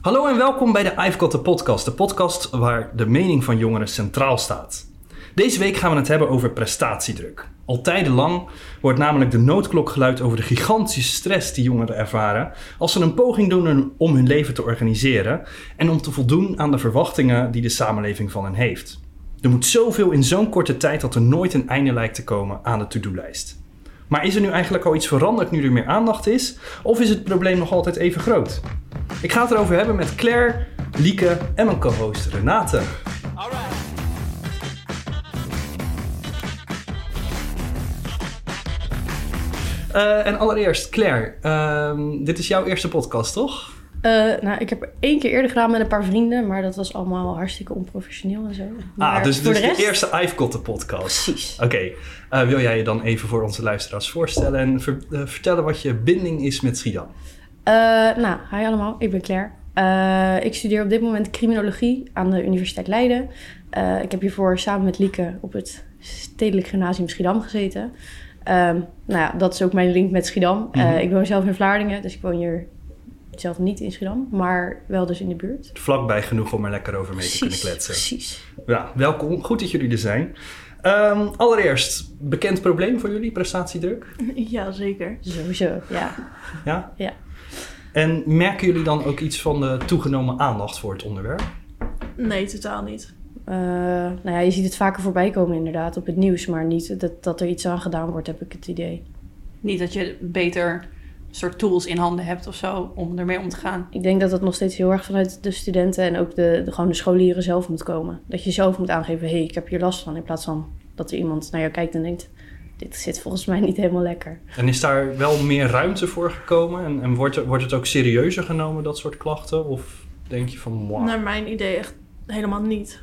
Hallo en welkom bij de I've Podcast, de podcast waar de mening van jongeren centraal staat. Deze week gaan we het hebben over prestatiedruk. Al tijdenlang wordt namelijk de noodklok geluid over de gigantische stress die jongeren ervaren als ze een poging doen om hun leven te organiseren en om te voldoen aan de verwachtingen die de samenleving van hen heeft. Er moet zoveel in zo'n korte tijd dat er nooit een einde lijkt te komen aan de to-do-lijst. Maar is er nu eigenlijk al iets veranderd nu er meer aandacht is? Of is het probleem nog altijd even groot? Ik ga het erover hebben met Claire, Lieke en mijn co-host Renate. Uh, en allereerst, Claire, uh, dit is jouw eerste podcast, toch? Uh, nou, ik heb één keer eerder gedaan met een paar vrienden, maar dat was allemaal hartstikke onprofessioneel en zo. Maar ah, dus, voor dus de, de, rest... eerste I've Got The podcast. Precies. Oké, okay. wil jij je dan even voor onze luisteraars voorstellen en ver vertellen wat je binding is met Schiedam? nou, hi allemaal, ik ben Claire. Ik studeer op dit moment criminologie aan de Universiteit Leiden. Ik heb hiervoor samen met Lieke op het Stedelijk Gymnasium Schiedam gezeten. Um, nou ja, dat is ook mijn link met Schiedam. Mm -hmm. uh, ik woon zelf in Vlaardingen, dus ik woon hier zelf niet in Schiedam, maar wel dus in de buurt. Vlakbij genoeg om er lekker over mee precies, te kunnen kletsen. Precies. Ja, welkom. Goed dat jullie er zijn. Um, allereerst, bekend probleem voor jullie, prestatiedruk? Ja, zeker. Sowieso, ja. Ja? Ja. En merken jullie dan ook iets van de toegenomen aandacht voor het onderwerp? Nee, totaal niet. Uh, nou ja, je ziet het vaker voorbij komen inderdaad op het nieuws, maar niet dat, dat er iets aan gedaan wordt, heb ik het idee. Niet dat je beter soort tools in handen hebt of zo om ermee om te gaan. Ik denk dat het nog steeds heel erg vanuit de studenten en ook de, de, gewoon de scholieren zelf moet komen. Dat je zelf moet aangeven, hé, hey, ik heb hier last van, in plaats van dat er iemand naar jou kijkt en denkt, dit zit volgens mij niet helemaal lekker. En is daar wel meer ruimte voor gekomen? En, en wordt, wordt het ook serieuzer genomen, dat soort klachten? Of denk je van, wow. Naar mijn idee echt helemaal niet.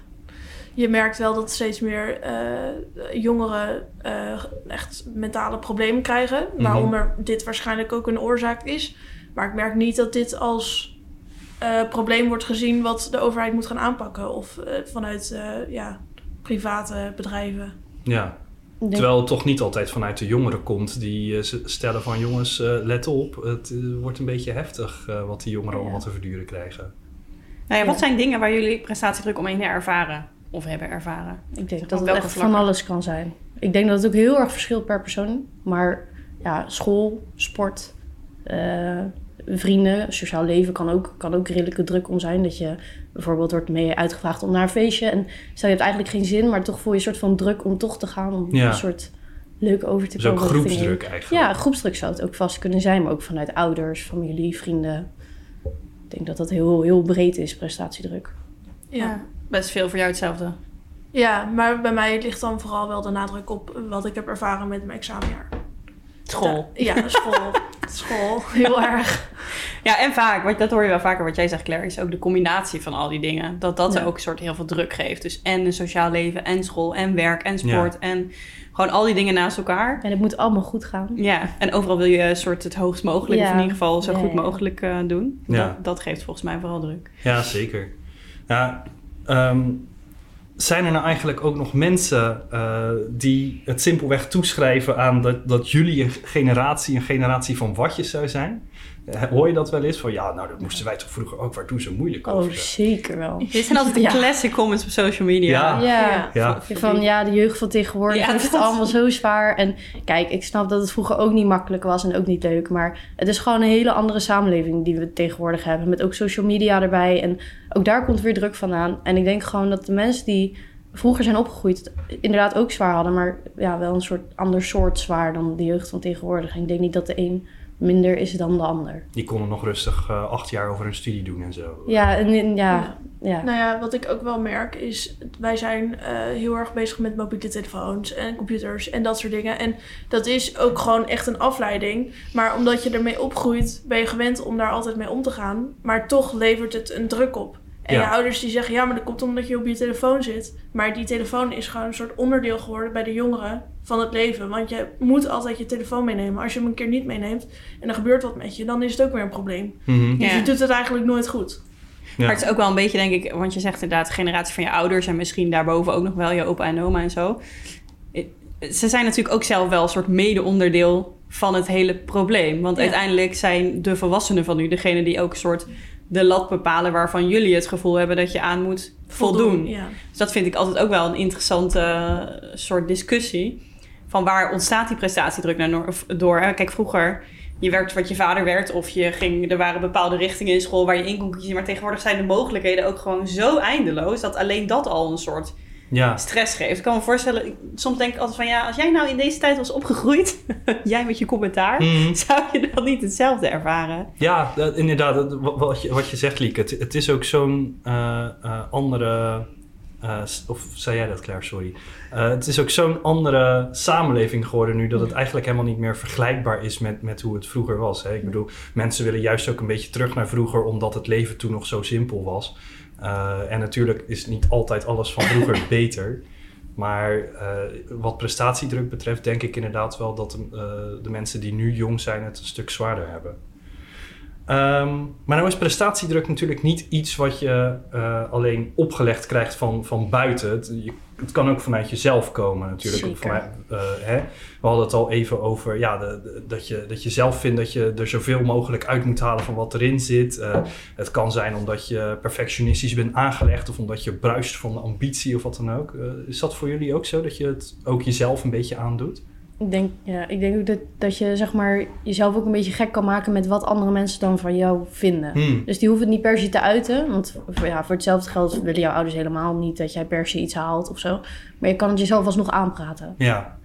Je merkt wel dat steeds meer uh, jongeren uh, echt mentale problemen krijgen. Mm -hmm. Waaronder dit waarschijnlijk ook een oorzaak is. Maar ik merk niet dat dit als uh, probleem wordt gezien wat de overheid moet gaan aanpakken. Of vanuit ja, private bedrijven. Ja, Denk... Terwijl het toch niet altijd vanuit de jongeren komt die uh, stellen van jongens, uh, let op, het uh, wordt een beetje heftig wat die jongeren ja. allemaal te verduren krijgen. Nou ja, wat zijn dingen waar jullie prestatiedruk omheen ervaren of hebben ervaren? Ik denk dat het echt vlakken? van alles kan zijn. Ik denk dat het ook heel erg verschilt per persoon. Maar ja, school, sport, vrienden, sociaal leven kan ook, kan ook redelijke druk om zijn. Dat je bijvoorbeeld wordt mee uitgevraagd om naar een feestje. En stel je hebt eigenlijk geen zin, maar toch voel je een soort van druk om toch te gaan. Om ja. een soort leuk over te dus komen. Dus ook groepsdruk eigenlijk. Ja, groepsdruk zou het ook vast kunnen zijn. Maar ook vanuit ouders, familie, vrienden. Ik denk dat dat heel, heel breed is, prestatiedruk. Ja, best veel voor jou hetzelfde. Ja, maar bij mij ligt dan vooral wel de nadruk op wat ik heb ervaren met mijn examenjaar. School. Ja, school. school, heel erg. Ja, en vaak, wat, dat hoor je wel vaker wat jij zegt, Claire, is ook de combinatie van al die dingen. Dat dat ja. ook een soort heel veel druk geeft. Dus en een sociaal leven, en school, en werk, en sport, ja. en gewoon al die dingen naast elkaar. En het moet allemaal goed gaan. Ja, en overal wil je een soort het hoogst mogelijk, ja. of in ieder geval zo goed mogelijk uh, doen. Dat, dat geeft volgens mij vooral druk. Ja, zeker. Ja, um, zijn er nou eigenlijk ook nog mensen uh, die het simpelweg toeschrijven aan dat, dat jullie een generatie, een generatie van watjes zou zijn? Hoor je dat wel eens? Van ja, nou dat moesten wij toch vroeger ook, waar doen ze moeilijk over? Oh, zeker wel. Dit zijn altijd de ja. classic comments op social media. Ja. Ja. ja. Van ja, de jeugd van tegenwoordig ja, heeft het allemaal zo zwaar. En kijk, ik snap dat het vroeger ook niet makkelijk was en ook niet leuk. Maar het is gewoon een hele andere samenleving die we tegenwoordig hebben. Met ook social media erbij. En ook daar komt weer druk vandaan. En ik denk gewoon dat de mensen die vroeger zijn opgegroeid, inderdaad ook zwaar hadden. Maar ja, wel een soort ander soort zwaar dan de jeugd van tegenwoordig. En ik denk niet dat de een minder is dan de ander. Die konden nog rustig uh, acht jaar over hun studie doen en zo. Ja, en, ja, ja. ja. Nou ja, wat ik ook wel merk is... wij zijn uh, heel erg bezig met mobiele telefoons en computers en dat soort dingen. En dat is ook gewoon echt een afleiding. Maar omdat je ermee opgroeit, ben je gewend om daar altijd mee om te gaan. Maar toch levert het een druk op. En ja. je ouders die zeggen, ja, maar dat komt omdat je op je telefoon zit. Maar die telefoon is gewoon een soort onderdeel geworden bij de jongeren van het leven. Want je moet altijd je telefoon meenemen. Als je hem een keer niet meeneemt en er gebeurt wat met je, dan is het ook weer een probleem. Mm -hmm. Dus Ja. je doet het eigenlijk nooit goed. Ja. Maar het is ook wel een beetje, denk ik, want je zegt inderdaad, de generatie van je ouders en misschien daarboven ook nog wel je opa en oma en zo. Ze zijn natuurlijk ook zelf wel een soort mede-onderdeel van het hele probleem. Want Ja. uiteindelijk zijn de volwassenen van nu degene die ook een soort de lat bepalen waarvan jullie het gevoel hebben dat je aan moet voldoen. ja. Dus dat vind ik altijd ook wel een interessante eh, soort discussie. Van waar ontstaat die prestatiedruk nou door- of- door? hè? Kijk, vroeger, je werd wat je vader werd... of je ging, er waren bepaalde richtingen in school waar je in kon kiezen. Maar tegenwoordig zijn de mogelijkheden ook gewoon zo eindeloos... dat alleen dat al een soort Ja, stress geeft. Ik kan me voorstellen, ik- soms denk ik altijd van... ja, als jij nou in deze tijd was opgegroeid... jij met je commentaar... Mhm. zou je dan niet hetzelfde ervaren? ja dat- inderdaad. dat- wat, je, wat je zegt, Lieke. Het, het is ook zo'n eh, eh, andere... eh, of zei jij dat, Claire? Sorry. Het is ook zo'n andere samenleving geworden nu... dat het eigenlijk helemaal niet meer vergelijkbaar is met, met hoe het vroeger was. Hè? Ik bedoel, mensen willen juist ook een beetje terug naar vroeger... omdat het leven toen nog zo simpel was. Eh, en natuurlijk is niet altijd alles van vroeger beter... Maar eh, wat prestatiedruk betreft, denk ik inderdaad wel dat eh, de mensen die nu jong zijn het een stuk zwaarder hebben. Ehm, maar nou is prestatiedruk natuurlijk niet iets wat je alleen opgelegd krijgt van, van buiten. Je- het kan ook vanuit jezelf komen natuurlijk. Vanuit, eh, hè? We hadden het al even over ja, de, de- dat, je, dat je zelf vindt dat je er zoveel mogelijk uit moet halen van wat erin zit. Eh, het kan zijn omdat je perfectionistisch bent aangelegd of omdat je bruist van de ambitie of wat dan ook. Eh, is dat voor jullie ook zo, dat je het ook jezelf een beetje aandoet? Ik denk, ja, ik denk ook dat, dat je zeg maar, jezelf ook een beetje gek kan maken met wat andere mensen dan van jou vinden. Hmm. Dus die hoeven het niet per se te uiten. Want voor, ja, voor hetzelfde geld willen jouw ouders helemaal niet dat jij per se iets haalt of zo. Maar je kan het jezelf alsnog aanpraten. Ja,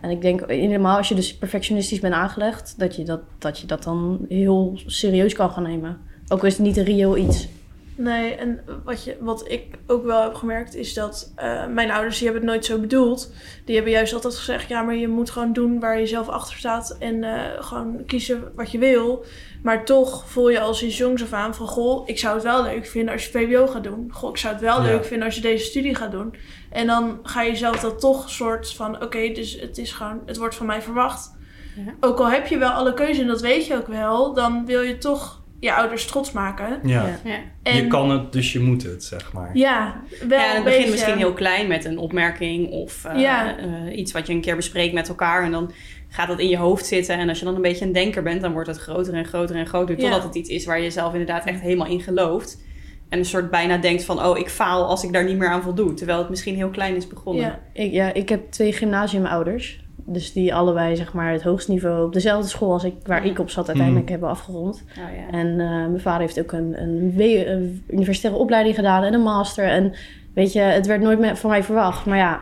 En ik denk helemaal als je dus perfectionistisch bent aangelegd, dat je dat, dat, je dat dan heel serieus kan gaan nemen. Ook al is het niet een reëel iets. Nee, en wat, je, wat ik ook wel heb gemerkt is dat eh, mijn ouders, die hebben het nooit zo bedoeld. Die hebben juist altijd gezegd, ja, maar je moet gewoon doen waar je zelf achter staat en eh, gewoon kiezen wat je wil. Maar toch voel je als sinds jongs af aan van, goh, ik zou het wel leuk vinden als je VWO gaat doen. Goh, ik zou het wel Ja. leuk vinden als je deze studie gaat doen. En dan ga je zelf dat toch soort van, oké, dus het is gewoon, het wordt van mij verwacht. Ja. Ook al heb je wel alle keuze en dat weet je ook wel, dan wil je toch je ouders trots maken. ja. Ja. En Je kan het, dus je moet het, zeg maar. ja, wel Ja, het begint misschien heel klein met een opmerking of eh, Ja. eh, iets wat je een keer bespreekt met elkaar. En dan gaat dat in je hoofd zitten. En als je dan een beetje een denker bent, dan wordt het groter en groter en groter. Ja. Totdat het iets is waar je zelf inderdaad echt helemaal in gelooft. En een soort bijna denkt van, oh, ik faal als ik daar niet meer aan voldoe. Terwijl het misschien heel klein is begonnen. Ja, Ik, ja, ik heb twee gymnasiumouders. Dus die allebei zeg maar het hoogste niveau op dezelfde school als ik, waar Ja. ik op zat uiteindelijk hebben afgerond. Oh, ja. En eh, mijn vader heeft ook een, een, universitaire opleiding gedaan en een master. En weet je, het werd nooit meer van mij verwacht. Maar ja,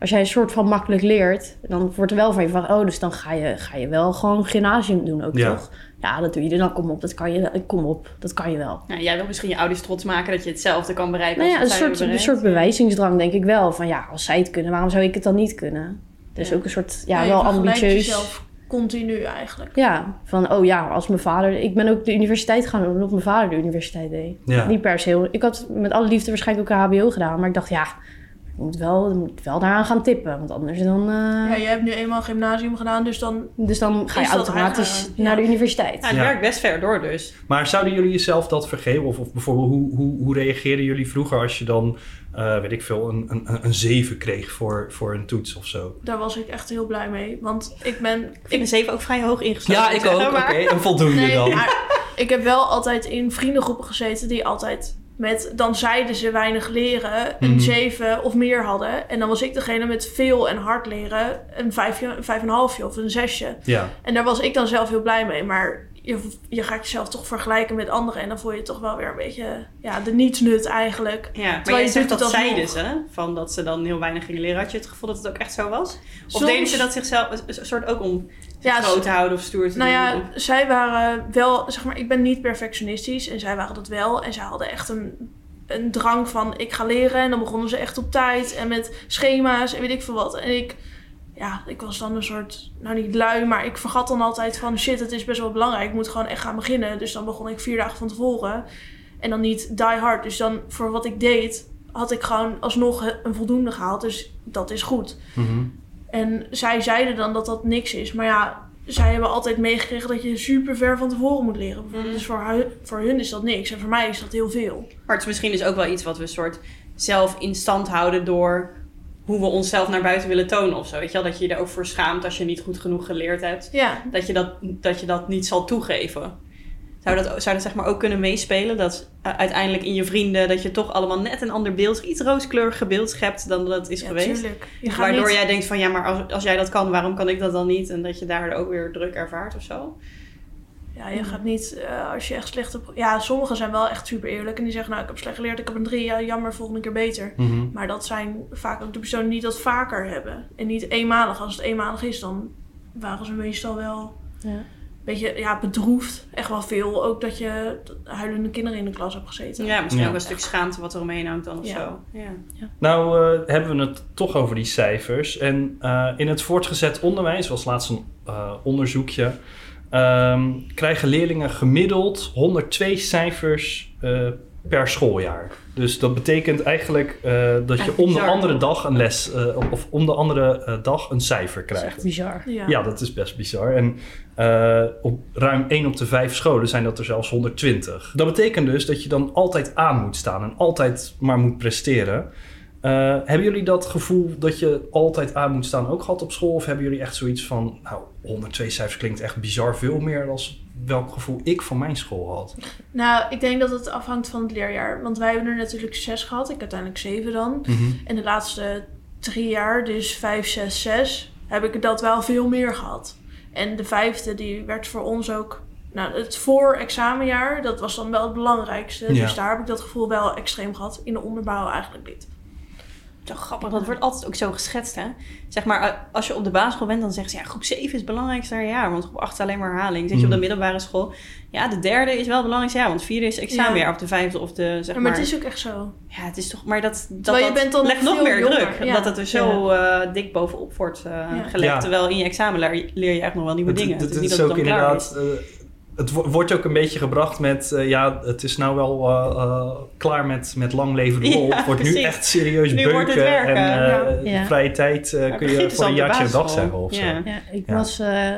als jij een soort van makkelijk leert, dan wordt er wel van je verwacht... oh, dus dan ga je, ga je wel gewoon gymnasium doen ook, Ja. toch? Ja, dat doe je. Dan kom op, dat kan je, kom op, dat kan je wel. Nou, jij wil misschien je ouders trots maken dat je hetzelfde kan bereiken. Nou ja, als een soort, een soort bewijzingsdrang denk ik wel. Van ja, als zij het kunnen, waarom zou ik het dan niet kunnen? Dus Ja. ook een soort, ja, wel ambitieus. jezelf continu eigenlijk. Ja, van oh ja, als mijn vader... Ik ben ook de universiteit gaan doen omdat mijn vader de universiteit deed. Ja. Niet per se heel... Ik had met alle liefde waarschijnlijk ook een hbo gedaan. Maar ik dacht, ja, ik moet wel, moet wel daaraan gaan tippen. Want anders dan... eh, Ja, jij hebt nu eenmaal gymnasium gedaan, dus dan... Dus dan ga je automatisch naar de universiteit. Ja, het Ja. werkt best ver door dus. Maar zouden jullie jezelf dat vergeven? Of, of bijvoorbeeld, hoe, hoe, hoe reageerden jullie vroeger als je dan, eh, weet ik veel, een, een, een 7 kreeg voor, voor een toets of zo? Daar was ik echt heel blij mee. Want ik ben... Ik vind een 7 ook vrij hoog ingestoken. Ja, ik ook. Oké, maar- en voldoende Nee, dan. maar ik heb wel altijd in vriendengroepen gezeten die altijd met... Dan zeiden ze weinig leren, een Mhm. 7 of meer hadden. En dan was ik degene met veel en hard leren, een 5, een vijf en een halfje of een zesje. Ja, En daar was ik dan zelf heel blij mee. Maar je, je gaat jezelf toch vergelijken met anderen. En dan voel je toch wel weer een beetje ja, de nietsnut eigenlijk. Ja, maar Terwijl je zegt dat zeiden ze, van dat ze dan heel weinig gingen leren. Had je het gevoel dat het ook echt zo was? Of Soms- deden ze dat zichzelf een soort ook om Ja, groot te houden of stoer te Nou doen? ja, zij waren wel, zeg maar, ik ben niet perfectionistisch en zij waren dat wel. En zij hadden echt een, een drang van ik ga leren. En dan begonnen ze echt op tijd en met schema's en weet ik veel wat. En ik, ja, ik was dan een soort, nou niet lui, maar ik vergat dan altijd van shit, het is best wel belangrijk. Ik moet gewoon echt gaan beginnen. Dus dan begon ik vier dagen van tevoren. En dan niet die hard. Dus dan voor wat ik deed, had ik gewoon alsnog een voldoende gehaald. Dus dat is goed. Mhm. En zij zeiden dan dat dat niks is. Maar ja, zij hebben altijd meegekregen dat je super ver van tevoren moet leren. Bijvoorbeeld. Dus voor, hu- voor hun is dat niks. En voor mij is dat heel veel. Maar het is misschien dus ook wel iets wat we soort zelf in stand houden door hoe we onszelf naar buiten willen tonen of zo. Weet je wel, dat je je er ook voor schaamt als je niet goed genoeg geleerd hebt. Ja, Dat je dat, dat, je dat niet zal toegeven. Zou dat, zou dat zeg maar ook kunnen meespelen? Dat uh, uiteindelijk in je vrienden, dat je toch allemaal net een ander beeld, iets rooskleuriger beeld schept dan dat is Ja, geweest? tuurlijk. Je gaat Waardoor niet- jij denkt van ja, maar als, als jij dat kan, waarom kan ik dat dan niet? En dat je daar ook weer druk ervaart of zo. Ja, je gaat niet, eh, als je echt slecht hebt... Ja, sommigen zijn wel echt super eerlijk. En die zeggen, nou, ik heb slecht geleerd, ik heb een drie. Ja, jammer, volgende keer beter. Mhm. Maar dat zijn vaak ook de personen die dat vaker hebben. En niet eenmalig. Als het eenmalig is, dan waren ze meestal wel Ja. Beetje ja, bedroefd. Echt wel veel. Ook dat je huilende kinderen in de klas hebt gezeten. Ja, misschien Ja. ook een stuk schaamte wat er omheen hangt dan of Ja. zo. Ja. Nou eh, hebben we het toch over die cijfers. En eh, in het voortgezet onderwijs, was laatst een eh, onderzoekje, ehm, krijgen leerlingen gemiddeld 102 cijfers eh, per schooljaar. Dus dat betekent eigenlijk eh, dat je om de andere dag een les, eh, of om de andere dag een cijfer Dat is echt krijgt. bizar. Ja. Ja, dat is best bizar. En eh, op ruim 1 op de 5 scholen zijn dat er zelfs 120. Dat betekent dus dat je dan altijd aan moet staan en altijd maar moet presteren. Eh, hebben jullie dat gevoel dat je altijd aan moet staan ook gehad op school? Of hebben jullie echt zoiets van, nou, 102 cijfers klinkt echt bizar veel meer dan welk gevoel ik van mijn school had? Nou, ik denk dat het afhangt van het leerjaar. Want wij hebben er natuurlijk zes gehad. Ik uiteindelijk zeven dan. En de laatste drie jaar, dus vijf, zes, zes, heb ik dat wel veel meer gehad. En de vijfde, die werd voor ons ook... Nou, het voor-examenjaar, dat was dan wel het belangrijkste. Ja. Dus daar heb ik dat gevoel wel extreem gehad. In de onderbouw eigenlijk niet. Zo grappig, dat wordt altijd ook zo geschetst, hè? Zeg maar, eh, als je op de basisschool bent, dan zeggen ze... ja, groep 7 is het belangrijkste jaar, want groep 8 is alleen maar herhaling. Zit je op de Mhm. middelbare school... ja, de derde is wel het belangrijkste jaar, want vierde is examenjaar... of de vijfde of de, zeg Ja, maar... maar het is ook echt zo. Ja, het is toch... Maar dat, dat, je dat bent dan legt nog meer jonger, druk. ja. Dat het er zo eh, dik bovenop wordt eh, gelegd. Ja. Terwijl in je examen leer, leer je echt nog wel nieuwe dingen. Het, Het het niet is dat ook het dan klaar is. inderdaad. Het wo- wordt ook een beetje gebracht met. eh, ja, het is nou wel eh, eh, klaar met, met lang leven de. Ja, het wordt nu echt serieus Nu beuken. wordt het werken, en ja. vrije tijd kun je voor een jaartje een dag zeggen of zo. Ja. Ja, ik Ja. was eh,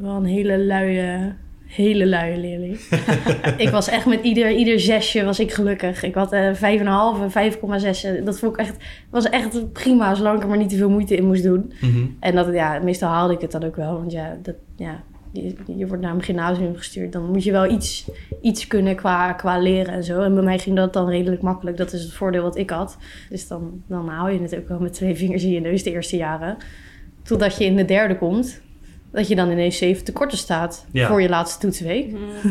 wel een hele luie, hele luie leerling. ik was echt met ieder, ieder zesje was ik gelukkig. Ik had eh 5,5 en 5,6. Dat vond ik echt, was echt prima, zolang ik er maar niet te veel moeite in moest doen. Mhm. En dat, ja, meestal haalde ik het dan ook wel. Want ja, dat, ja je, je wordt naar een gymnasium gestuurd. Dan moet je wel iets, iets kunnen qua, qua leren en zo. En bij mij ging dat dan redelijk makkelijk. Dat is het voordeel wat ik had. Dus dan, dan haal je het ook wel met twee vingers in je neus de eerste jaren. Totdat je in de derde komt. Dat je dan ineens zeven tekorten staat Ja. voor je laatste toetsweek. Mhm.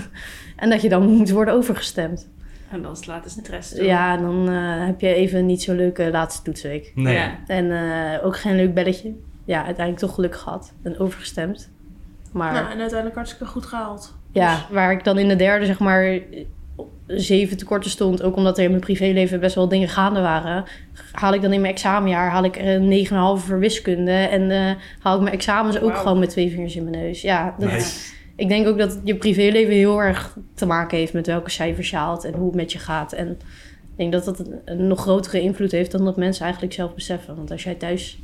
En dat je dan moet worden overgestemd. En dan slaat de stress. Ja, dan eh, heb je even niet zo'n leuke laatste toetsweek. Nee. Ja. En eh, ook geen leuk belletje. Ja, uiteindelijk toch geluk gehad. En overgestemd. Maar Nou, en uiteindelijk hartstikke goed gehaald. ja, waar ik dan in de derde zeg maar zeven tekorten stond. Ook omdat er in mijn privéleven best wel dingen gaande waren. Haal ik dan in mijn examenjaar haal ik er een 9,5 voor wiskunde. En eh, haal ik mijn examens ook gewoon met twee vingers in mijn neus. Ja, dat, Nice. ik denk ook dat je privéleven heel erg te maken heeft met welke cijfers je haalt en hoe het met je gaat. En ik denk dat dat een, een nog grotere invloed heeft dan dat mensen eigenlijk zelf beseffen. Want als jij thuis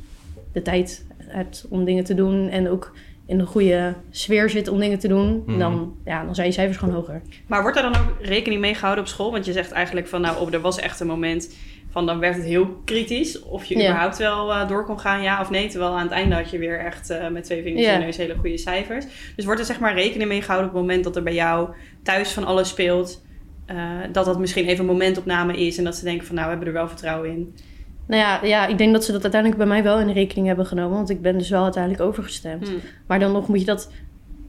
de tijd hebt om dingen te doen en ook in een goede sfeer zit om dingen te doen, Mhm. dan, ja, dan zijn je cijfers gewoon hoger. Maar wordt er dan ook rekening mee gehouden op school? Want je zegt eigenlijk van, nou, oh, er was echt een moment van, dan werd het heel kritisch. Of je Ja. überhaupt wel eh, door kon gaan, ja of nee. Terwijl aan het einde had je weer echt eh, met twee vingers Ja. in je neus hele goede cijfers. Dus wordt er zeg maar rekening mee gehouden op het moment dat er bij jou thuis van alles speelt. eh, dat dat misschien even een momentopname is. En dat ze denken van, nou, we hebben er wel vertrouwen in. Nou ja, ja, ik denk dat ze dat uiteindelijk bij mij wel in rekening hebben genomen, want ik ben dus wel uiteindelijk overgestemd. Hm. Maar dan nog moet je dat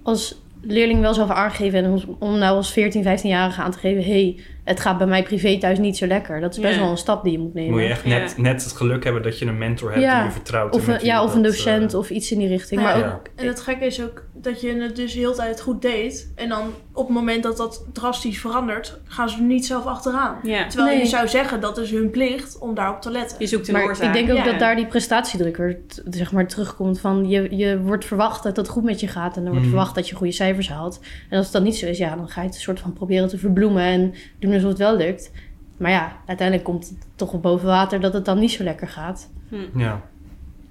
als leerling wel zelf aangeven. En om, nou als 14, 15-jarige aan te geven... hey, het gaat bij mij privé thuis niet zo lekker. Dat is best Ja. wel een stap die je moet nemen. Moet je echt Ja. net, net het geluk hebben dat je een mentor hebt Ja. die je vertrouwt. Of, een, ja, of een docent eh, of iets in die richting. Maar ja. ook, En het gekke is ook dat je het dus de hele tijd goed deed. En dan op het moment dat dat drastisch verandert, gaan ze er niet zelf achteraan. Ja, Terwijl Nee. je zou zeggen dat is hun plicht om daarop te letten. je zoekt een maar oorzaak. ik denk ook Ja. dat daar die prestatiedruk weer zeg maar, terugkomt. Van je, je wordt verwacht dat het goed met je gaat. En er wordt Mhm. verwacht dat je goede cijfers haalt. En als het dan niet zo is, ja, dan ga je het een soort van proberen te verbloemen. En doen alsof het wel lukt. Maar ja, uiteindelijk komt het toch op boven water dat het dan niet zo lekker gaat. Ja.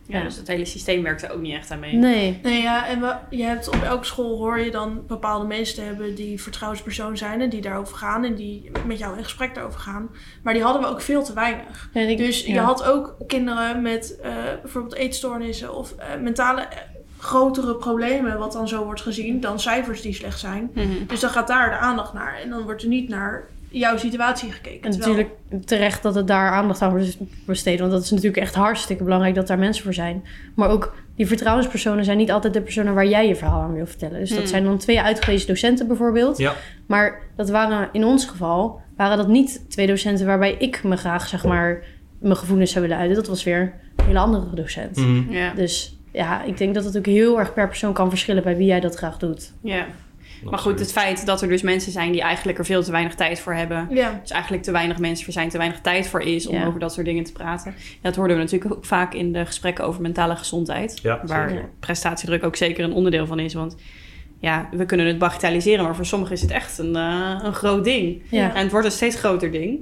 Ja, dus het hele systeem werkt er ook niet echt aan mee. Nee. Nee, ja, en we, je hebt op elke school hoor je dan bepaalde mensen te hebben die vertrouwenspersoon zijn en die daarover gaan en die met jou in gesprek daarover gaan. Maar die hadden we ook veel te weinig. En ik- Dus je had ook kinderen met eh, bijvoorbeeld eetstoornissen of eh, mentale eh, grotere problemen, wat dan zo wordt gezien, dan cijfers die slecht zijn. Mhm. Dus dan gaat daar de aandacht naar. En dan wordt er niet naar jouw situatie gekeken. En Terwijl- natuurlijk terecht dat het daar aandacht aan wordt besteed. Want dat is natuurlijk echt hartstikke belangrijk dat daar mensen voor zijn. Maar ook die vertrouwenspersonen zijn niet altijd de personen waar jij je verhaal aan wil vertellen. Dus dat Hmm. zijn dan twee uitgelezen docenten bijvoorbeeld. Ja. Maar dat waren in ons geval, waren dat niet twee docenten waarbij ik me graag, zeg maar, mijn gevoelens zou willen uiten. Dat was weer een hele andere docent. Mhm. Ja. Dus ja, ik denk dat het ook heel erg per persoon kan verschillen bij wie jij dat graag doet. ja. Maar goed, het feit dat er dus mensen zijn die eigenlijk er veel te weinig tijd voor hebben. Ja, Dus eigenlijk te weinig mensen voor zijn, te weinig tijd voor is om Ja. over dat soort dingen te praten. Dat hoorden we natuurlijk ook vaak in de gesprekken over mentale gezondheid. Ja, waar zeker. prestatiedruk ook zeker een onderdeel van is. Want ja, we kunnen het bagatelliseren, maar voor sommigen is het echt een, eh, een groot ding. Ja. En het wordt een steeds groter ding.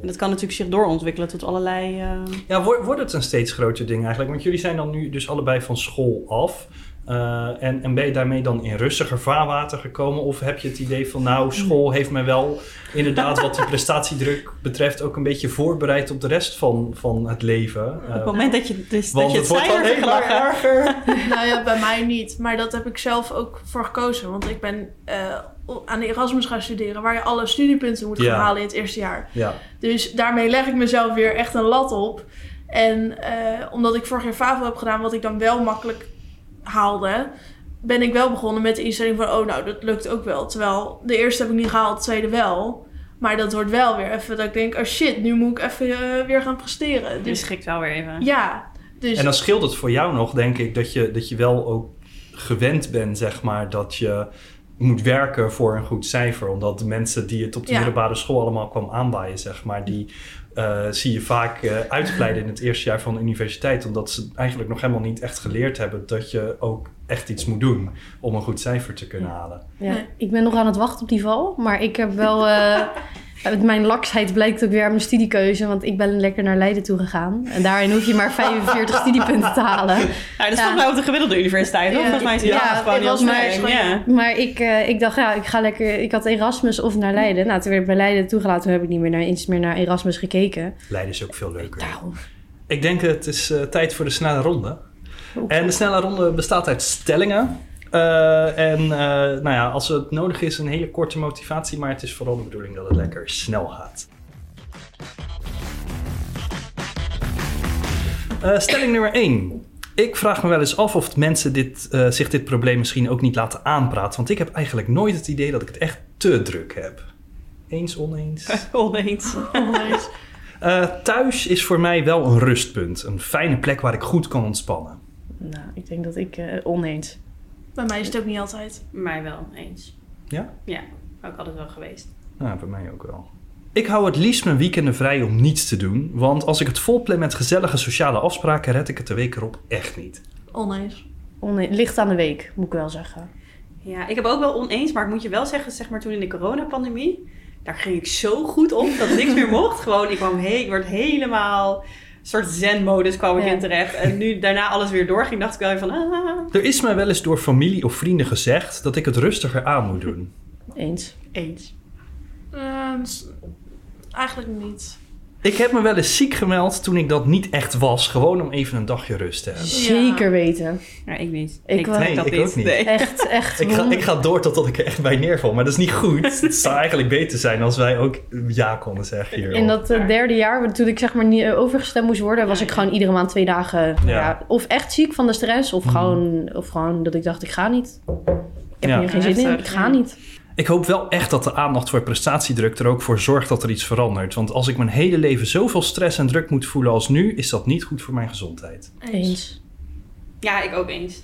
En dat kan natuurlijk zich doorontwikkelen tot allerlei... eh, Ja, wordt wordt het een steeds groter ding eigenlijk? Want jullie zijn dan nu dus allebei van school af. Eh, en, en ben je daarmee dan in rustiger vaarwater gekomen? Of heb je het idee van, nou, school heeft mij wel inderdaad wat die prestatiedruk betreft ook een beetje voorbereid op de rest van, van het leven? op Eh, het moment dat je, dus, dat je het het wordt alleen maar erger. nou ja, bij mij niet. Maar dat heb ik zelf ook voor gekozen. Want ik ben eh, aan de Erasmus gaan studeren, waar je alle studiepunten moet gaan Ja. halen in het eerste jaar. Ja, Dus daarmee leg ik mezelf weer echt een lat op. En eh, omdat ik vorig jaar FAVO heb gedaan, wat ik dan wel makkelijk haalde, ben ik wel begonnen met de instelling van, oh nou, dat lukt ook wel. Terwijl de eerste heb ik niet gehaald, de tweede wel. Maar dat wordt wel weer even dat ik denk, oh shit, nu moet ik even eh, weer gaan presteren. Je Dus schrikt wel weer even. ja, dus En dan scheelt het voor jou nog, denk ik, dat je, dat je wel ook gewend bent, zeg maar, dat je moet werken voor een goed cijfer. Omdat de mensen die het op de Ja. middelbare school allemaal kwam aanwaaien, zeg maar, die eh, zie je vaak eh uitglijden in het eerste jaar van de universiteit. Omdat ze eigenlijk nog helemaal niet echt geleerd hebben dat je ook echt iets moet doen om een goed cijfer te kunnen halen. Ja, ik ben nog aan het wachten op die val. Maar ik heb wel... eh, mijn laksheid blijkt ook weer aan mijn studiekeuze. Want ik ben lekker naar Leiden toe gegaan. En daarin hoef je maar 45 studiepunten te halen. Nou, dat is Ja. volgens mij op de gemiddelde universiteit. Ja. Volgens mij is Ja, ja, gewoon heel streng. Ja. Maar ik, eh, ik dacht, ja, ik ga lekker... Ik had Erasmus of naar Leiden. Nou, toen werd ik bij Leiden toegelaten. Toen heb ik niet meer naar, eens meer naar Erasmus gekeken. Leiden is ook veel leuker. Daarom. Ik denk het is eh, tijd voor de snelle ronde. En de snelle ronde bestaat uit stellingen. Eh, en eh, nou ja, als het nodig is, een hele korte motivatie, maar het is vooral de bedoeling dat het lekker snel gaat. Eh, stelling nummer 1. Ik vraag me wel eens af of mensen dit, eh, zich dit probleem misschien ook niet laten aanpraten. Want ik heb eigenlijk nooit het idee dat ik het echt te druk heb. Eens, oneens? Oneens. oneens. Eh, thuis is voor mij wel een rustpunt. Een fijne plek waar ik goed kan ontspannen. Nou, ik denk dat ik eh, oneens. Bij mij is het ook niet altijd. Mij wel, eens. Ja? Ja, ook altijd wel geweest. Nou, bij mij ook wel. Ik hou het liefst mijn weekenden vrij om niets te doen. Want als ik het volplan met gezellige sociale afspraken, red ik het de week erop echt niet. Oneens. oneens. Licht aan de week, moet ik wel zeggen. Ja, ik heb ook wel oneens, maar ik moet je wel zeggen, zeg maar toen in de coronapandemie, daar ging ik zo goed op dat niks meer mocht. Gewoon, ik kwam he ik werd helemaal, soort zen-modus kwam ik Ja. in terecht. En nu daarna alles weer doorging, dacht ik wel even van, ah, Er is mij wel eens door familie of vrienden gezegd dat ik het rustiger aan moet doen. Eens. eens. Ehm, eigenlijk niet. Ik heb me wel eens ziek gemeld toen ik dat niet echt was. Gewoon om even een dagje rust te hebben. Zeker weten. Ja, ik niet. Ik trek Nee, dat ik niet. ook niet. Nee. Echt, echt. Ik ga, ik ga door totdat ik er echt bij neerval. Maar dat is niet goed. Het zou eigenlijk beter zijn als wij ook ja konden zeggen hier. In dat eh, derde jaar, toen ik zeg maar niet eh, overgestemd moest worden, was ik gewoon iedere maand twee dagen. nou Ja. ja, of echt ziek van de stress, of, Mhm. gewoon, of gewoon dat ik dacht, ik ga niet. Ik heb Ja. hier geen zin in, ik ga niet. Ik hoop wel echt dat de aandacht voor prestatiedruk er ook voor zorgt dat er iets verandert. Want als ik mijn hele leven zoveel stress en druk moet voelen als nu, is dat niet goed voor mijn gezondheid. Eens. Ja, ik ook eens.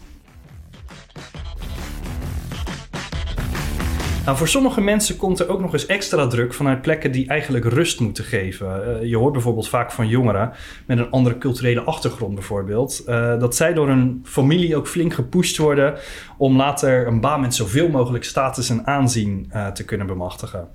Nou, voor sommige mensen komt er ook nog eens extra druk vanuit plekken die eigenlijk rust moeten geven. Eh, je hoort bijvoorbeeld vaak van jongeren met een andere culturele achtergrond bijvoorbeeld, eh, dat zij door hun familie ook flink gepusht worden om later een baan met zoveel mogelijk status en aanzien eh, te kunnen bemachtigen.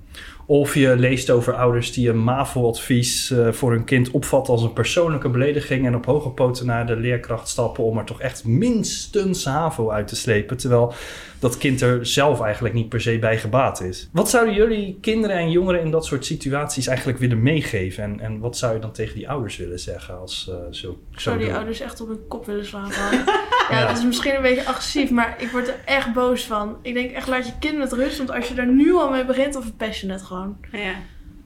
Of je leest over ouders die een MAVO-advies voor hun kind opvatten als een persoonlijke belediging en op hoge poten naar de leerkracht stappen om er toch echt minstens HAVO uit te slepen, terwijl dat kind er zelf eigenlijk niet per se bij gebaat is. Wat zouden jullie kinderen en jongeren in dat soort situaties eigenlijk willen meegeven? En, en wat zou je dan tegen die ouders willen zeggen als eh zo, Ik zo zou die doen? ouders echt op hun kop willen slaan. Ja, dat is misschien een beetje agressief, maar ik word er echt boos van. Ik denk echt, laat je kind met rust. Want als je er nu al mee begint, dan verpest je het gewoon. Ja.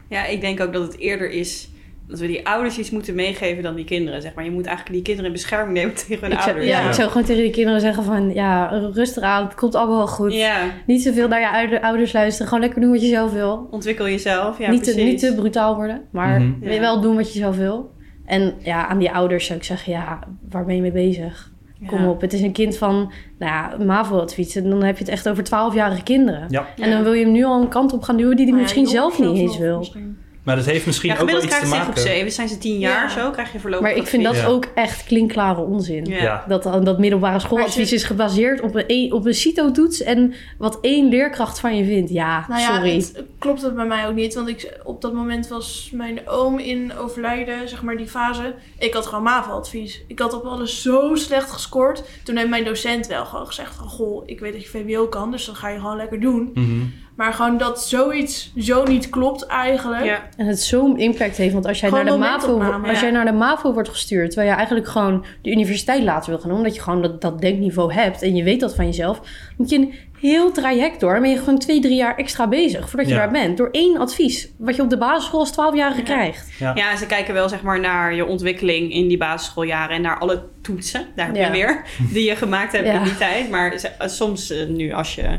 ja, ik denk ook dat het eerder is dat we die ouders iets moeten meegeven dan die kinderen. Zeg maar. Je moet eigenlijk die kinderen in bescherming nemen tegen hun Ik zou, ouders. ja, Ja. ik zou gewoon tegen die kinderen zeggen van... Ja, rustig aan, het komt allemaal wel goed. Ja, Niet zoveel naar je oude- ouders luisteren. Gewoon lekker doen wat je zelf wil. ontwikkel jezelf. Ja, niet, te, niet te brutaal worden, maar Mhm. wel doen wat je zelf wil. En ja, aan die ouders zou ik zeggen, ja, waar ben je mee bezig? Kom Ja. op, het is een kind van, nou ja, MAVO-advies. En dan heb je het echt over 12-jarige kinderen. Ja, En dan wil je hem nu al een kant op gaan duwen die hij misschien zelf niet eens wil. misschien. Maar dat heeft misschien Ja, ook wel gemiddeld iets te krijg je tegen op maken. 7. Zijn ze 10 jaar Ja. zo? Krijg je voorlopig Maar ik vind dat Ja. ook echt klinkklare onzin. Ja. Ja. Dat, dat middelbare schooladvies je- is gebaseerd op een, e- op een CITO-toets en wat één leerkracht van je vindt. Ja, Nou ja, sorry. het klopt het bij mij ook niet. Want ik, op dat moment was mijn oom in overlijden, zeg maar die fase. Ik had gewoon MAVO-advies. Ik had op alles zo slecht gescoord. Toen heeft mijn docent wel gewoon gezegd van... Goh, ik weet dat je VWO kan, dus dat ga je gewoon lekker doen. Mhm. Maar gewoon dat zoiets zo niet klopt eigenlijk. Ja. En het zo'n impact heeft, want als jij, naar de, MAVO, als ja. jij naar de MAVO wordt gestuurd, terwijl je eigenlijk gewoon de universiteit later wil gaan doen, omdat je gewoon dat, dat denkniveau hebt en je weet dat van jezelf, moet je een heel traject door. Dan ben je gewoon twee, drie jaar extra bezig voordat je Ja. daar bent. Door één advies, wat je op de basisschool als 12-jarige Ja. krijgt. Ja. Ja, ze kijken wel zeg maar naar je ontwikkeling in die basisschooljaren en naar alle toetsen, daar heb je Ja. weer, die je gemaakt hebt Ja. in die tijd. Maar soms eh, nu als je,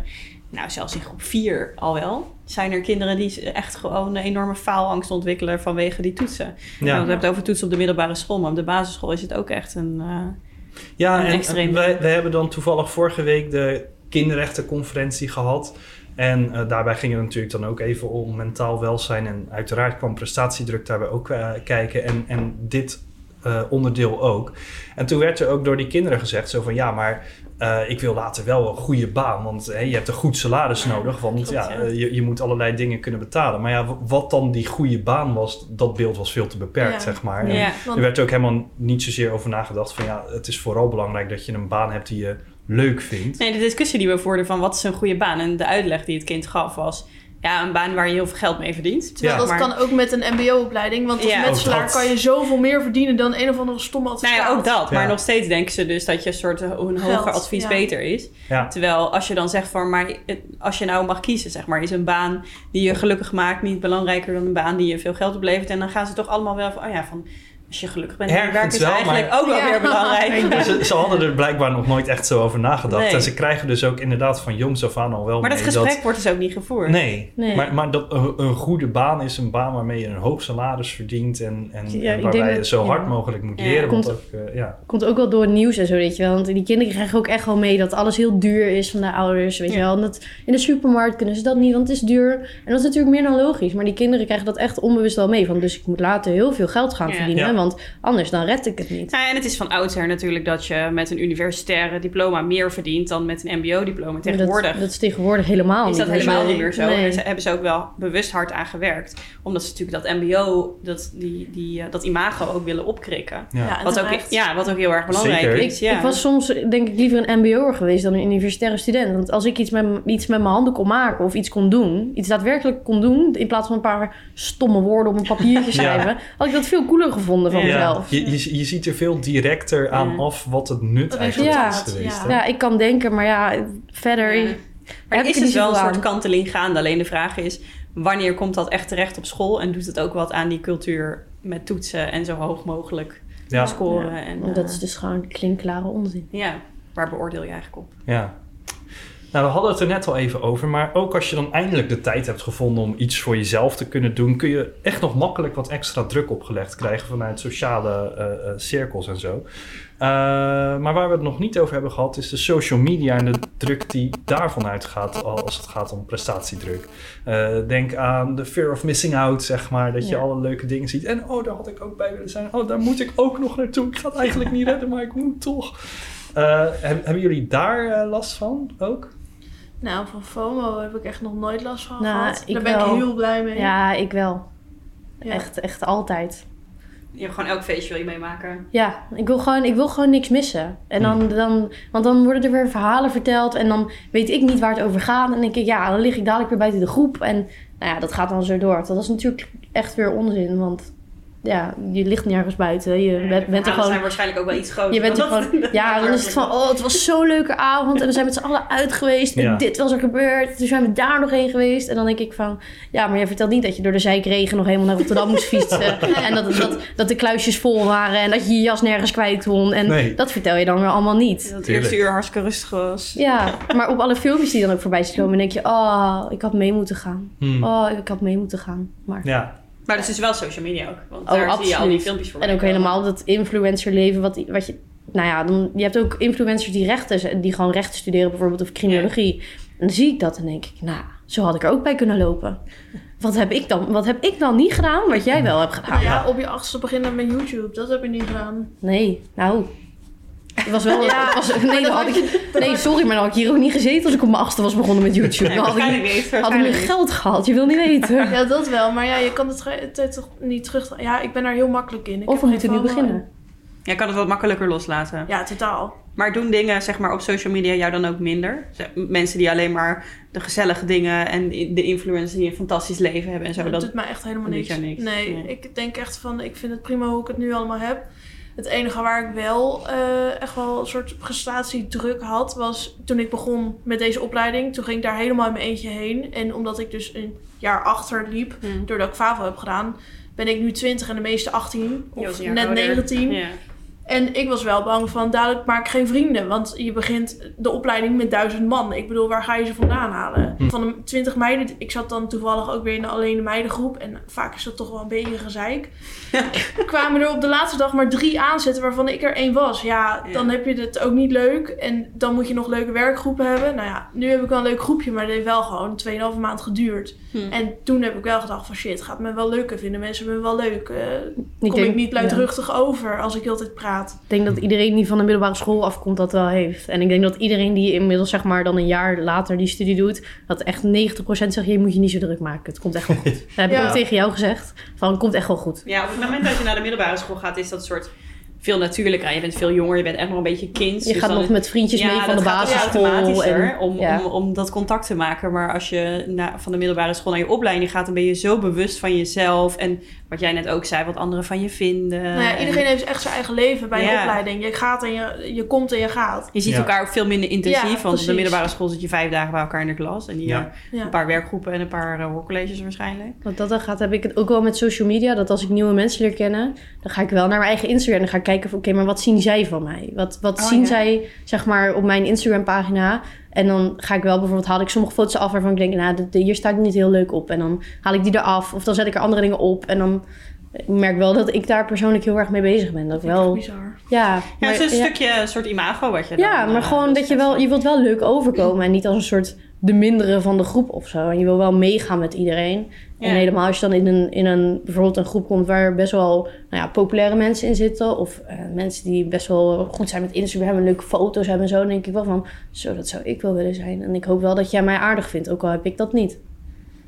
nou zelfs in groep 4 al wel, zijn er kinderen die echt gewoon een enorme faalangst ontwikkelen vanwege die toetsen. Ja. We hebben het over toetsen op de middelbare school, maar op de basisschool is het ook echt een... eh, Ja, Een en extreem. wij, wij hebben dan toevallig vorige week de kinderrechtenconferentie gehad. En eh, daarbij ging het natuurlijk dan ook even om mentaal welzijn. En uiteraard kwam prestatiedruk daarbij ook eh, kijken. En, en dit eh, onderdeel ook. En toen werd er ook door die kinderen gezegd zo van... ja, maar eh, ik wil later wel een goede baan. Want hè, je hebt een goed salaris nodig. Want klopt, ja, ja. eh, je, je moet allerlei dingen kunnen betalen. Maar ja, wat dan die goede baan was... dat beeld was veel te beperkt, Ja. zeg maar. En ja. Want- er werd ook helemaal niet zozeer over nagedacht van ja, het is vooral belangrijk dat je een baan hebt die je leuk vindt. Nee, de discussie die we voerden van wat is een goede baan en de uitleg die het kind gaf was... Ja, een baan waar je heel veel geld mee verdient. Terwijl Ja. dat Maar- kan ook met een mbo-opleiding. Want als Ja. metselaar kan je zoveel meer verdienen dan een of andere stomme Nou advocaat. ja, ook dat. Ja. Maar nog steeds denken ze dus dat je een soort een hoger Geld, advies ja. beter is. Ja, Terwijl als je dan zegt van, maar het- als je nou mag kiezen, zeg maar, is een baan die je gelukkig maakt niet belangrijker dan een baan die je veel geld oplevert. En dan gaan ze toch allemaal wel van, oh ja, van als je gelukkig bent Ergens werk is wel, eigenlijk maar- ook wel Ja. weer belangrijk. ze, ze hadden er blijkbaar nog nooit echt zo over nagedacht. Nee. En ze krijgen dus ook inderdaad van jongs af aan al wel Maar dat mee gesprek wordt dus ook niet gevoerd. Nee, Nee. maar, maar dat, een, een goede baan is een baan waarmee je een hoog salaris verdient en, en, Ja, waarbij je dat- zo ja. hard mogelijk moet Ja. leren. Want Komt- ook, eh, ja. Komt ook wel door het nieuws en zo, weet je wel. Want die kinderen krijgen ook echt wel mee dat alles heel duur is van de ouders, weet je Ja. wel. En dat in de supermarkt kunnen ze dat niet, want het is duur. En dat is natuurlijk meer dan logisch. Maar die kinderen krijgen dat echt onbewust wel mee. Van, dus ik moet later heel veel geld gaan Ja. verdienen, Ja. Want anders dan red ik het niet. Nou ja, en het is van oudsher natuurlijk dat je met een universitaire diploma meer verdient dan met een mbo-diploma. Tegenwoordig Dat, dat is tegenwoordig helemaal is niet. dat helemaal Nee. niet meer zo. Nee. En daar hebben ze ook wel bewust hard aan gewerkt. Omdat ze natuurlijk dat mbo, dat, die, die, eh, dat imago ook willen opkrikken. Ja. Wat ook, ja, wat ook heel erg belangrijk Zeker. is. Ja. Ik was soms denk ik liever een mbo'er geweest dan een universitaire student. Want als ik iets met, iets met mijn handen kon maken of iets kon doen, iets daadwerkelijk kon doen, in plaats van een paar stomme woorden op een papiertje schrijven, had ik dat veel cooler gevonden Ja. Je, je, je ziet er veel directer aan Ja. af wat het nut Dat eigenlijk is geweest. ja. ik kan denken, maar ja, verder heb Maar er ik is dus wel een soort kanteling gaande. Alleen de vraag is, wanneer komt dat echt terecht op school? En doet het ook wat aan die cultuur met toetsen en zo hoog mogelijk Ja. scoren? En, dat eh, is dus gewoon klinkklare onzin. ja, waar beoordeel je eigenlijk op? Ja. Nou, we hadden het er net al even over, maar ook als je dan eindelijk de tijd hebt gevonden om iets voor jezelf te kunnen doen, kun je echt nog makkelijk wat extra druk opgelegd krijgen vanuit sociale eh, eh, cirkels en zo. Eh, maar waar we het nog niet over hebben gehad, is de social media en de druk die daarvan uitgaat als het gaat om prestatiedruk. Denk aan de fear of missing out, zeg maar, dat je Ja. alle leuke dingen ziet. En oh, daar had ik ook bij willen zijn. Oh, daar moet ik ook nog naartoe. Ik ga het eigenlijk niet redden, maar ik moet toch. Heb- hebben jullie daar last van ook? Nou, van FOMO heb ik echt nog nooit last van Nou, gehad. ik Daar ben wel. ik heel blij mee. Ja, ik wel. Ja. Echt, echt altijd. Je hebt gewoon elk feestje wil je meemaken. Ja, ik wil gewoon, ik wil gewoon niks missen. En dan, Hmm. dan, want dan worden er weer verhalen verteld en dan weet ik niet waar het over gaat. En dan denk ik, ja, dan lig ik dadelijk weer buiten de groep. En nou ja, dat gaat dan zo door. Dat is natuurlijk echt weer onzin, want ja, je ligt nergens buiten. Je bent, bent er gewoon... zijn waarschijnlijk ook wel iets groter. Je bent er gewoon, ja, dan is het van, oh, het was zo'n leuke avond. En we zijn met z'n allen uit geweest. En Ja. dit was er gebeurd. Toen zijn we daar nog heen geweest. En dan denk ik van, ja, maar je vertelt niet dat je door de zijkregen nog helemaal naar Rotterdam moest fietsen. En dat, dat, dat de kluisjes vol waren. En dat je je jas nergens kwijt kon. En Nee. dat vertel je dan weer allemaal niet. Dat het eerste uur hartstikke rustig was. Ja, maar op alle filmpjes die dan ook voorbij zien komen, denk je, oh, ik had mee moeten gaan. Hmm. Oh, ik had mee moeten gaan. Maar... Ja, Maar dat is wel social media ook. Want Oh, daar zie je al die filmpjes voor. En ook helemaal dat influencerleven, wat, wat je... Nou ja, dan, je hebt ook influencers die rechten, die gewoon rechten studeren, bijvoorbeeld, of criminologie. En dan zie ik dat en denk ik, nou, zo had ik er ook bij kunnen lopen. Wat heb ik dan, wat heb ik dan niet gedaan, wat jij wel hebt gedaan? Nou ja, op je achtste beginnen met YouTube. Dat heb je niet gedaan. Nee, nou... Het was wel... Ja, het was, nee, dan had ik, nee, sorry, maar dan had ik hier ook niet gezeten als ik op mijn achtste was begonnen met YouTube. Dan had ik, niet. had ik niet. geld gehaald, je wil niet weten. Ja, dat wel. Maar ja, je kan het toch niet terug... Ja, ik ben daar heel makkelijk in. Ik Of we moeten nu FOMO. beginnen. Jij kan het wat makkelijker loslaten. Ja, totaal. Maar doen dingen zeg maar, op social media jou dan ook minder? Mensen die alleen maar de gezellige dingen en de influencers die een fantastisch leven hebben en zo. dat Dat, doet mij echt helemaal niks. jou niks. Nee, Nee. ik denk echt van... Ik vind het prima hoe ik het nu allemaal heb. Het enige waar ik wel eh, echt wel een soort prestatiedruk had... was toen ik begon met deze opleiding. Toen ging ik daar helemaal in mijn eentje heen. En omdat ik dus een jaar achter liep... Hm. doordat ik FAVO heb gedaan... ben ik nu 20 en de meeste 18. Je was Of net ouder. 19. Ja. En ik was wel bang van, dadelijk maak ik geen vrienden. Want je begint de opleiding met duizend man. Ik bedoel, waar ga je ze vandaan halen? Hm. Van de 20 meiden, ik zat dan toevallig ook weer in de alleen de meidengroep. En vaak is dat toch wel een beetje gezeik. kwamen er op de laatste dag maar drie aanzetten waarvan ik er één was. Ja, Ja. dan heb je het ook niet leuk. En dan moet je nog leuke werkgroepen hebben. Nou ja, nu heb ik wel een leuk groepje, maar dat heeft wel gewoon 2,5 maand geduurd. Hm. En toen heb ik wel gedacht van shit, gaat me wel lukken. Vinden mensen me wel leuk? Eh, Ik kom denk- ik niet ja. luidruchtig over als ik altijd praat? Ik denk dat iedereen die van de middelbare school afkomt dat wel heeft. En ik denk dat iedereen die inmiddels zeg maar dan een jaar later die studie doet, dat echt 90% zegt, je moet je niet zo druk maken. Het komt echt wel goed. Dat heb ik Ja. ook tegen jou gezegd. Van, het komt echt wel goed. Ja, op het moment dat je naar de middelbare school gaat, is dat een soort veel natuurlijker. Je bent veel jonger, je bent echt nog een beetje kind. Je dus gaat nog met vriendjes ja, mee van de basisschool. En, om, ja. om, om dat contact te maken. Maar als je na, van de middelbare school naar je opleiding gaat, dan ben je zo bewust van jezelf. En wat jij net ook zei, wat anderen van je vinden. Nou ja, En iedereen heeft echt zijn eigen leven bij een Ja. opleiding. Je gaat en je, je komt en je gaat. Je ziet Ja. elkaar ook veel minder intensief. Ja, want op de middelbare school zit je vijf dagen bij elkaar in de klas. En Ja. een paar werkgroepen en een paar uh, hoorcolleges waarschijnlijk. Wat dat dan gaat, heb ik het ook wel met social media. Dat als ik nieuwe mensen leer kennen, dan ga ik wel naar mijn eigen Instagram. En dan ga ik kijken van, oké, maar wat zien zij van mij? Wat, wat Oh, zien ja. zij, zeg maar, op mijn Instagram pagina? En dan ga ik wel, bijvoorbeeld haal ik sommige foto's af waarvan ik denk, nou, dit- hier staat niet heel leuk op. En dan haal ik die eraf. Of dan zet ik er andere dingen op. En dan ik merk wel dat ik daar persoonlijk heel erg mee bezig ben. Dat wel, bizar. ja. Ja, maar- het is een ja. stukje soort imago wat je dan, Ja, maar eh, gewoon dus dat je wel, je wilt wel leuk overkomen en niet als een soort de mindere van de groep of zo. En je wil wel meegaan met iedereen. En helemaal als je dan in een, in een, bijvoorbeeld een groep komt waar best wel nou ja, populaire mensen in zitten. Of eh, mensen die best wel goed zijn met Instagram en leuke foto's hebben en zo. Dan denk ik wel van, zo, dat zou ik wel willen zijn. En ik hoop wel dat jij mij aardig vindt, ook al heb ik dat niet.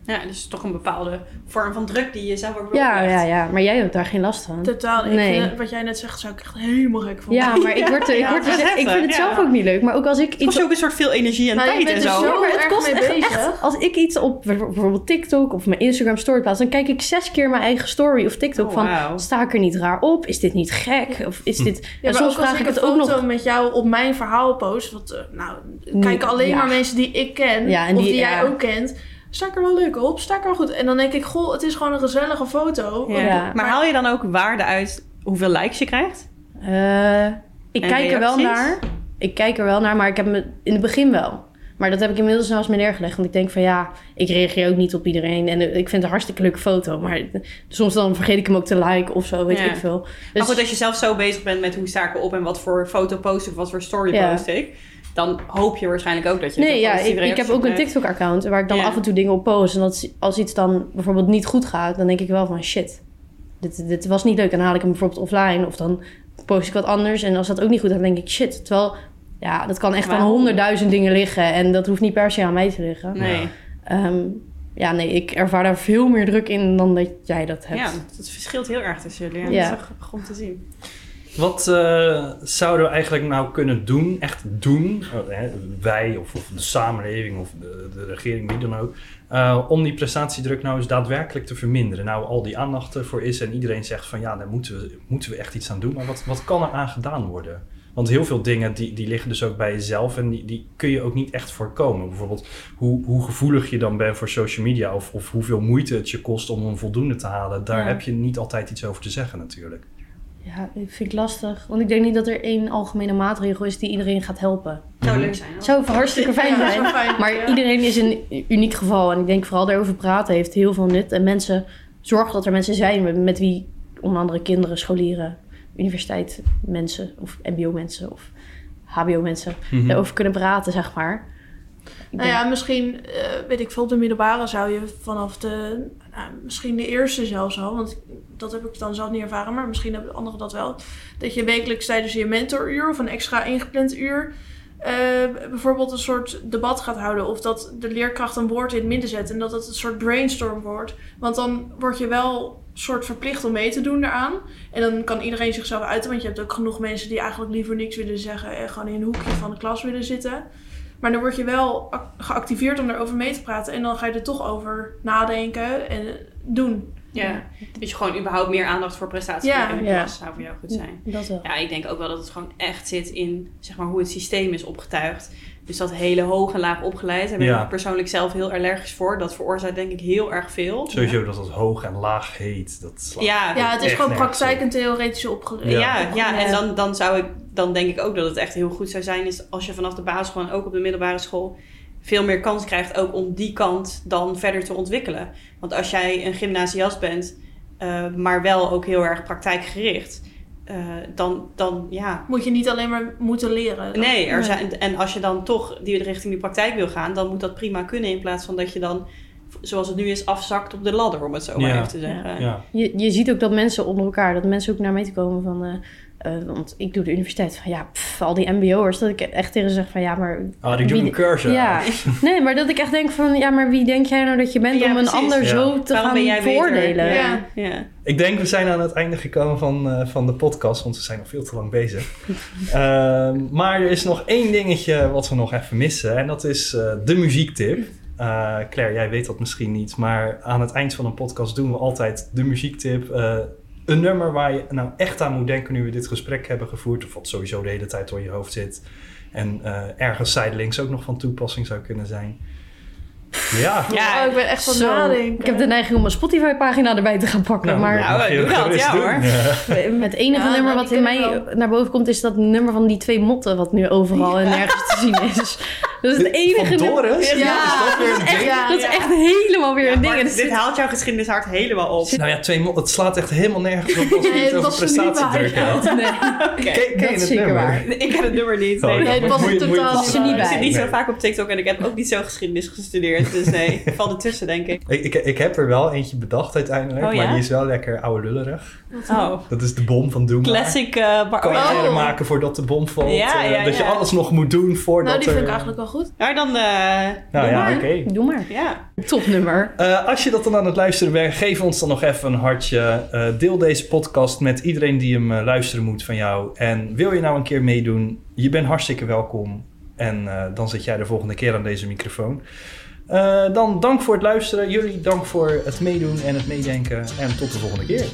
Ja, dus toch een bepaalde vorm van druk die je zelf ook Ja, oplegt. ja, ja. Maar jij hebt daar geen last van. Totaal. Ik Nee. vind, wat jij net zegt, zou ik echt helemaal gek van Ja, maar ik, word er, ik, Ja, word er, ik vind het zelf ja. ook niet leuk. Maar ook als ik Het iets kost je ook een soort veel energie en Nou, tijd en zo. zo Ja, maar het kost mee echt, bezig. echt- als ik iets op bijvoorbeeld TikTok of mijn Instagram story plaats, dan kijk ik zes keer mijn eigen story of TikTok Oh, van wauw. sta ik er niet raar op? Is dit niet gek? Of is dit? Ja, en soms ook als vraag ik ik het ook nog. met jou op mijn verhaal post. Want eh, nou, kijken alleen ja. maar mensen die ik ken. Ja, en of die- jij ja. ook kent. Sta ik er wel leuk op? Sta ik er wel goed? En dan denk ik, goh, het is gewoon een gezellige foto. Ja. Ja. Maar haal je dan ook waarde uit hoeveel likes je krijgt? Eh, ik En kijk er wel naar. Ik kijk er wel naar, maar ik heb me in het begin wel. Maar dat heb ik inmiddels naast me neergelegd. Want ik denk van ja, ik reageer ook niet op iedereen. En ik vind het een hartstikke leuke foto. Maar soms dan vergeet ik hem ook te liken of zo, weet Ja. ik veel. Maar Dus- goed, als je zelf zo bezig bent met hoe sta ik erop en wat voor foto post ik of wat voor story Ja. post ik, dan hoop je waarschijnlijk ook dat je Nee, ja, ik, ik heb ook een. TikTok-account waar ik dan af en toe dingen op post. En als, als iets dan bijvoorbeeld niet goed gaat, dan denk ik wel van shit, dit, dit was niet leuk. En dan haal ik hem bijvoorbeeld offline of dan post ik wat anders. En als dat ook niet goed gaat, dan denk ik shit. Terwijl, ja, dat kan echt aan honderdduizend dingen liggen. En dat hoeft niet per se aan mij te liggen. Nee. Ja. Ehm, ja, nee, ik ervaar daar veel meer druk in dan dat jij dat hebt. Ja, dat verschilt heel erg tussen jullie. Ja. Ja. Dat is wel grappig om te zien. Wat uh, zouden we eigenlijk nou kunnen doen, echt doen, uh, wij of, of, de samenleving of de, de, regering, wie dan ook, uh, om die prestatiedruk nou eens daadwerkelijk te verminderen? Nou, al die aandacht ervoor is en iedereen zegt van ja, daar moeten we, moeten we echt iets aan doen, maar wat, wat kan er aan gedaan worden? Want heel veel dingen die, die liggen dus ook bij jezelf en die, die kun je ook niet echt voorkomen. Bijvoorbeeld hoe, hoe gevoelig je dan bent voor social media of, of hoeveel moeite het je kost om een voldoende te halen. Daar Ja. heb je niet altijd iets over te zeggen natuurlijk. Ja, ik vind ik lastig. Want ik denk niet dat er één algemene maatregel is die iedereen gaat helpen. Zou leuk zijn. hoor. Zou hartstikke fijn zijn. fijn, Maar ja. iedereen is een uniek geval. En ik denk vooral daarover praten heeft heel veel nut. En mensen, zorg dat er mensen zijn met, wie onder andere kinderen, scholieren, universiteit mensen of mbo mensen of hbo mensen Mhm. daarover kunnen praten, zeg maar. Ik Nou denk- ja, misschien, eh, weet ik veel, op de middelbare zou je vanaf de, misschien de eerste zelfs al, want dat heb ik dan zelf niet ervaren, maar misschien hebben anderen dat wel. Dat je wekelijks tijdens je mentoruur of een extra ingepland uur eh, bijvoorbeeld een soort debat gaat houden. Of dat de leerkracht een woord in het midden zet en dat het een soort brainstorm wordt. Want dan word je wel soort verplicht om mee te doen daaraan. En dan kan iedereen zichzelf uiten, want je hebt ook genoeg mensen die eigenlijk liever niks willen zeggen en gewoon in een hoekje van de klas willen zitten. Maar dan word je wel ac- geactiveerd om erover mee te praten. En dan ga je er toch over nadenken en doen. Ja. Dus je gewoon überhaupt meer aandacht voor prestatie Ja. in de Ja. klas zou voor jou goed zijn. dat wel. Ja, ik denk ook wel dat het gewoon echt zit in zeg maar, hoe het systeem is opgetuigd. Dus dat hele hoog en laag opgeleid, daar ben Ja. ik persoonlijk zelf heel allergisch voor. Dat veroorzaakt denk ik heel erg veel. Sowieso dat het hoog en laag heet. Dat slaat Ja, Ja, het is gewoon praktijk en theoretische opgeleid. Ja, Ja. ja, en dan, dan zou ik, dan denk ik ook dat het echt heel goed zou zijn, is als je vanaf de basisschool en ook op de middelbare school veel meer kans krijgt ook om die kant dan verder te ontwikkelen. Want als jij een gymnasiast bent, eh, maar wel ook heel erg praktijkgericht, eh, dan, dan ja. Moet je niet alleen maar moeten leren. Nee, er zijn, en als je dan toch die richting die praktijk wil gaan, dan moet dat prima kunnen in plaats van dat je dan, zoals het nu is, afzakt op de ladder, om het zo maar Ja. even te zeggen. Ja. Je, je ziet ook dat mensen onder elkaar, dat mensen ook naar mij toe komen van... eh, eh, want ik doe de universiteit van ja, pff, al die mbo'ers. Dat ik echt tegen ze zeg van ja, maar... Ah, die doen een cursus. Ja, nee, maar dat ik echt denk van ja, maar wie denk jij nou dat je bent Ja, om een ander Ja. zo te Waarom gaan ben jij beter? voordelen? Ja. Ja. Ik denk we zijn aan het einde gekomen van, eh, van de podcast, want we zijn al veel te lang bezig. Ehm, maar er is nog één dingetje wat we nog even missen en dat is eh, de muziektip. Eh, Claire, jij weet dat misschien niet, maar aan het eind van een podcast doen we altijd de muziektip. Een nummer waar je nou echt aan moet denken nu we dit gesprek hebben gevoerd, of wat sowieso de hele tijd door je hoofd zit. En eh, ergens zijdelings ook nog van toepassing zou kunnen zijn. Ja, Ja, Oh, ik ben echt van Zo, nadenken. ik heb de neiging om mijn Spotify-pagina erbij te gaan pakken. nou, maar Nou, doe dat, ja, doen. hoor. Ja. het enige Ja, nummer nou, wat in mij wel. naar boven komt, is dat nummer van die twee motten, wat nu overal en nergens te zien is. Dat is het enige Van. Doris? Ja. Is dat weer een ding? Ja, Dat is echt helemaal weer Ja, een ding. dit zit- haalt jouw geschiedenishart helemaal op. Nou ja, twee het slaat echt helemaal nergens op als Nee, het over was er niet prestatiedruk. Nee, Ken, ken dat je is het zeker nummer? waar. Ik ken het nummer niet. Oh, Nee. Nee, het was je- er je- totaal niet Ik bij. zit niet zo vaak op TikTok en ik heb ook niet zo geschiedenis gestudeerd. Dus nee, ik val ertussen, denk ik. Ik, ik, ik heb er wel eentje bedacht uiteindelijk, Oh, maar die is wel lekker oude lullerig. Oh, Dat is de bom van Maar. classic. eh Kan je oh, maken voordat de bom valt. Ja, eh, dat je alles nog moet doen voordat Nou, die vind er... ik eigenlijk wel goed. Nou, dan... eh, Nou doe ja, maar. oké. Doe maar. Ja. Topnummer. Eh, als je dat dan aan het luisteren bent, geef ons dan nog even een hartje. Eh, deel deze podcast met iedereen die hem luisteren moet van jou. En wil je nou een keer meedoen, je bent hartstikke welkom. En eh, dan zit jij de volgende keer aan deze microfoon. Eh, dan dank voor het luisteren. Jullie dank voor het meedoen en het meedenken. En tot de volgende keer.